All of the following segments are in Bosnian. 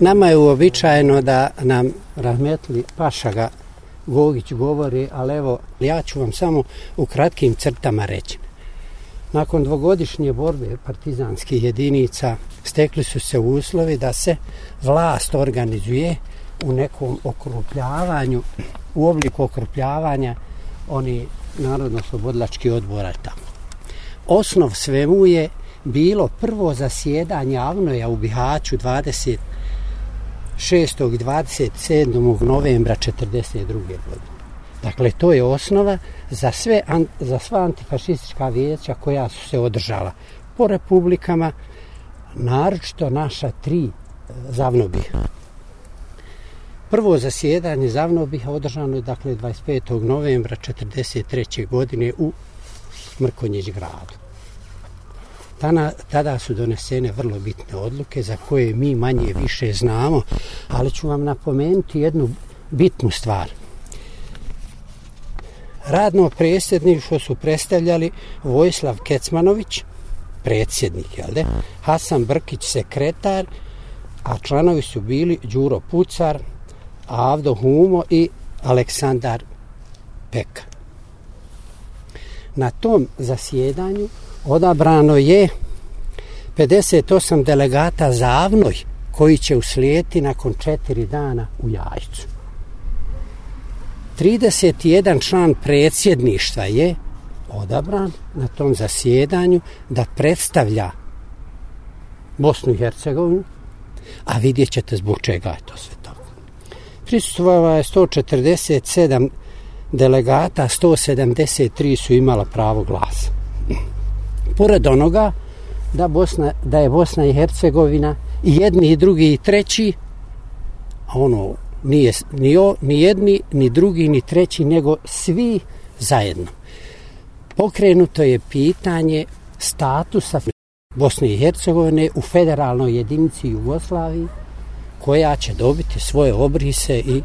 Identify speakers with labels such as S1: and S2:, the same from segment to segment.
S1: Nama je uobičajeno da nam rahmetli Pašaga Gogić govori, ali evo, ja ću vam samo u kratkim crtama reći. Nakon dvogodišnje borbe partizanskih jedinica stekli su se uslovi da se vlast organizuje u nekom okrupljavanju, u obliku okrupljavanja oni narodno-slobodlački odbora tamo. Osnov svemu je bilo prvo zasjedanje Avnoja u Bihaću 26. i 27. novembra 1942. godine. Dakle, to je osnova za, sve, za sva antifašistička vijeća koja su se održala po republikama, naročito naša tri e, zavnobih. Prvo zasjedanje zavnobih održano je dakle 25. novembra 1943. godine u Mrkonjić gradu. Tana, tada su donesene vrlo bitne odluke za koje mi manje više znamo, ali ću vam napomenuti jednu bitnu stvar – radno predsjedništvo su predstavljali Vojislav Kecmanović, predsjednik, jel de? Hasan Brkić, sekretar, a članovi su bili Đuro Pucar, Avdo Humo i Aleksandar Peka. Na tom zasjedanju odabrano je 58 delegata za Avnoj koji će uslijeti nakon četiri dana u Jajcu. 31 član predsjedništva je odabran na tom zasjedanju da predstavlja Bosnu i Hercegovinu, a vidjet ćete zbog čega je to sve tako. Prisustvova je 147 delegata, 173 su imala pravo glasa. Pored onoga da, Bosna, da je Bosna i Hercegovina i jedni i drugi i treći, ono nije ni, o, ni jedni, ni drugi, ni treći, nego svi zajedno. Pokrenuto je pitanje statusa Bosne i Hercegovine u federalnoj jedinici Jugoslaviji, koja će dobiti svoje obrise i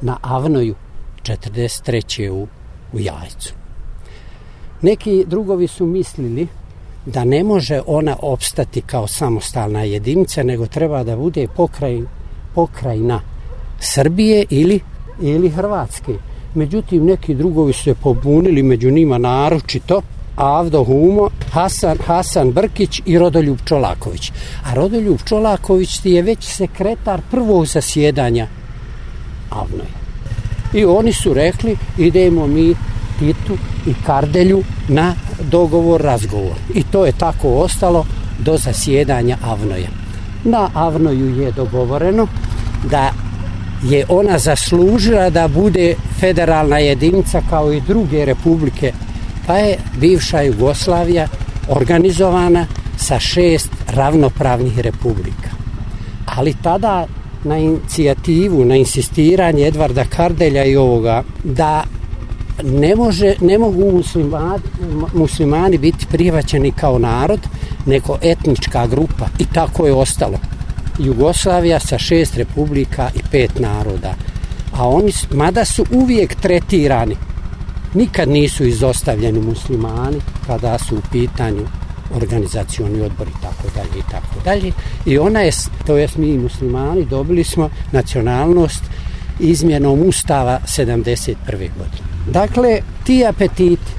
S1: na Avnoju 43. u, u Jajcu. Neki drugovi su mislili da ne može ona opstati kao samostalna jedinica, nego treba da bude pokraj, pokrajna Srbije ili, ili Hrvatske. Međutim, neki drugovi su se pobunili među njima naročito Avdo Humo, Hasan, Hasan Brkić i Rodoljub Čolaković. A Rodoljub Čolaković ti je već sekretar prvog zasjedanja Avnoja. I oni su rekli, idemo mi Titu i Kardelju na dogovor, razgovor. I to je tako ostalo do zasjedanja Avnoja. Na Avnoju je dogovoreno da je ona zaslužila da bude federalna jedinica kao i druge republike, pa je bivša Jugoslavija organizovana sa šest ravnopravnih republika. Ali tada na inicijativu, na insistiranje Edvarda Kardelja i ovoga, da ne, može, ne mogu muslimani, muslimani biti prihvaćeni kao narod, nego etnička grupa i tako je ostalo. Jugoslavija sa šest republika i pet naroda. A oni, mada su uvijek tretirani, nikad nisu izostavljeni muslimani kada su u pitanju organizacioni odbor i tako dalje i tako dalje. I ona je, to jest mi muslimani, dobili smo nacionalnost izmjenom Ustava 71. godine. Dakle, ti apetiti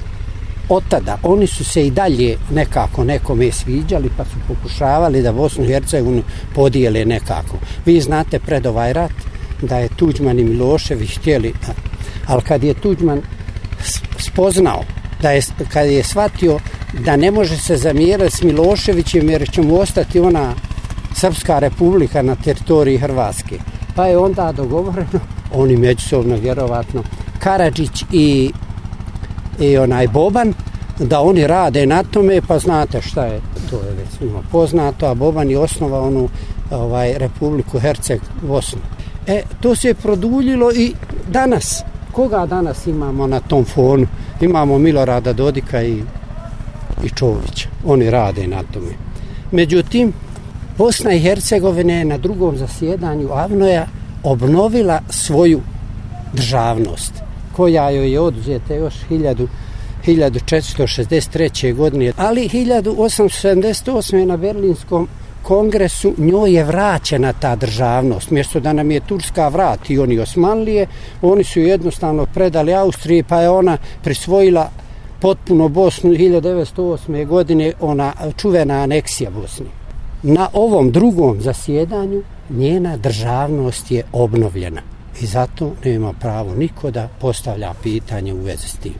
S1: od tada oni su se i dalje nekako nekome sviđali pa su pokušavali da Bosnu i Hercegovinu podijele nekako. Vi znate pred ovaj rat da je Tuđman i Milošević htjeli, ali kad je Tuđman spoznao da je, kad je shvatio da ne može se zamjerati s Miloševićem jer će mu ostati ona Srpska republika na teritoriji Hrvatske. Pa je onda dogovoreno, oni međusobno vjerovatno, Karadžić i i onaj Boban, da oni rade na tome, pa znate šta je, to je već svima poznato, a Boban je osnova onu ovaj, Republiku Herceg Bosnu. E, to se je produljilo i danas. Koga danas imamo na tom fonu? Imamo Milorada Dodika i, i Čovića. Oni rade na tome. Međutim, Bosna i Hercegovina je na drugom zasjedanju Avnoja obnovila svoju državnost koja joj je oduzeta još 1000, 1463. godine. Ali 1878. na Berlinskom kongresu njoj je vraćena ta državnost. Mjesto da nam je Turska vrat i oni Osmanlije, oni su jednostavno predali Austriji pa je ona prisvojila potpuno Bosnu 1908. godine ona čuvena aneksija Bosni. Na ovom drugom zasjedanju njena državnost je obnovljena i zato nema pravo niko da postavlja pitanje u vezi s tim.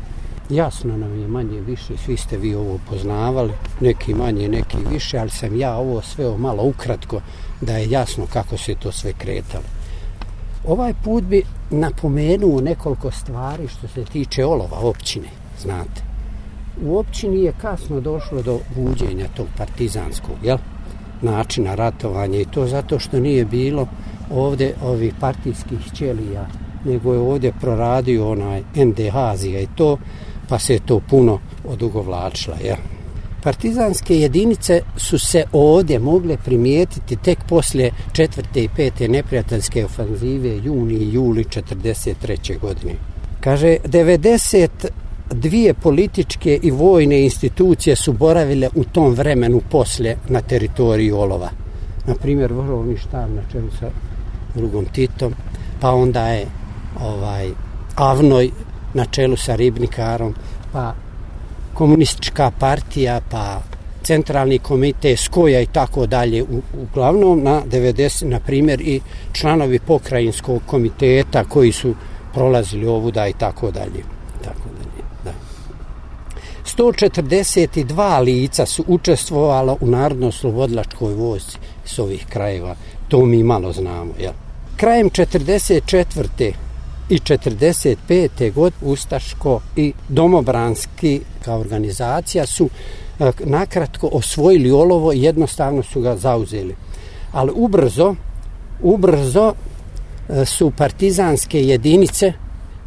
S1: Jasno nam je manje više, svi ste vi ovo poznavali, neki manje, neki više, ali sam ja ovo sve malo ukratko da je jasno kako se to sve kretalo. Ovaj put bi napomenuo nekoliko stvari što se tiče olova općine, znate. U općini je kasno došlo do buđenja tog partizanskog, jel? Načina ratovanja i to zato što nije bilo ovde ovih partijskih ćelija, nego je ovdje proradio onaj NDH Azija i to, pa se je to puno odugovlačila. Ja. Partizanske jedinice su se ovdje mogle primijetiti tek poslije četvrte i pete neprijateljske ofanzive juni i juli 43. godine. Kaže, 90 dvije političke i vojne institucije su boravile u tom vremenu posle na teritoriji Olova. Na primjer, vrhovni štab na čelu sa drugom Titom, pa onda je ovaj Avnoj na čelu sa Ribnikarom, pa komunistička partija, pa centralni komite Skoja i tako dalje. U, Uglavnom na 90, na primjer, i članovi pokrajinskog komiteta koji su prolazili ovuda i tako dalje. 142 lica su učestvovalo u narodno-slobodlačkoj vojci s ovih krajeva. To mi malo znamo, jel? Krajem 44 i 45. god Ustaško i Domobranski kao organizacija su e, nakratko osvojili olovo i jednostavno su ga zauzeli. Ali ubrzo, ubrzo e, su partizanske jedinice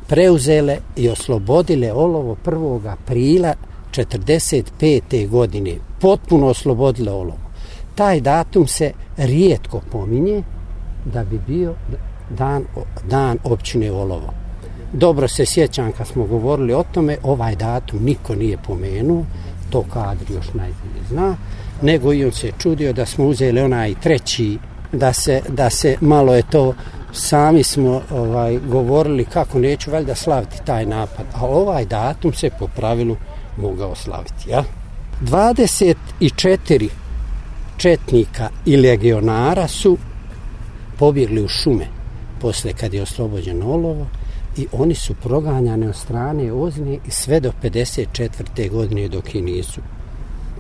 S1: preuzele i oslobodile olovo 1. aprila 45. godine. Potpuno oslobodile olovo. Taj datum se rijetko pominje da bi bio dan, dan općine Olovo. Dobro se sjećam kad smo govorili o tome, ovaj datum niko nije pomenuo, to kadr još najbolje zna, nego i on se čudio da smo uzeli onaj treći, da se, da se malo je to, sami smo ovaj govorili kako neću valjda slaviti taj napad, a ovaj datum se po pravilu mogao slaviti. Ja? 24 četnika i legionara su pobjegli u šume posle kad je oslobođeno olovo i oni su proganjani od strane Ozne i sve do 54. godine dok i nisu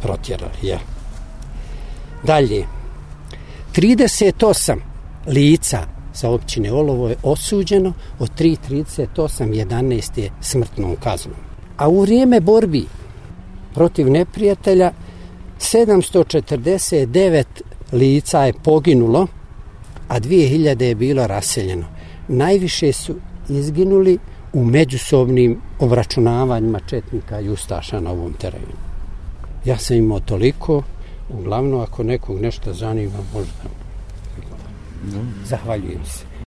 S1: protjerali. Ja. Dalje, 38 lica sa općine Olovo je osuđeno, od 3.38 11 je smrtnom kaznom. A u vrijeme borbi protiv neprijatelja 749 lica je poginulo, a 2000 je bilo raseljeno. Najviše su izginuli u međusobnim obračunavanjima Četnika i Ustaša na ovom terenu. Ja sam imao toliko, uglavnom ako nekog nešto zanima, možda. Zahvaljujem se.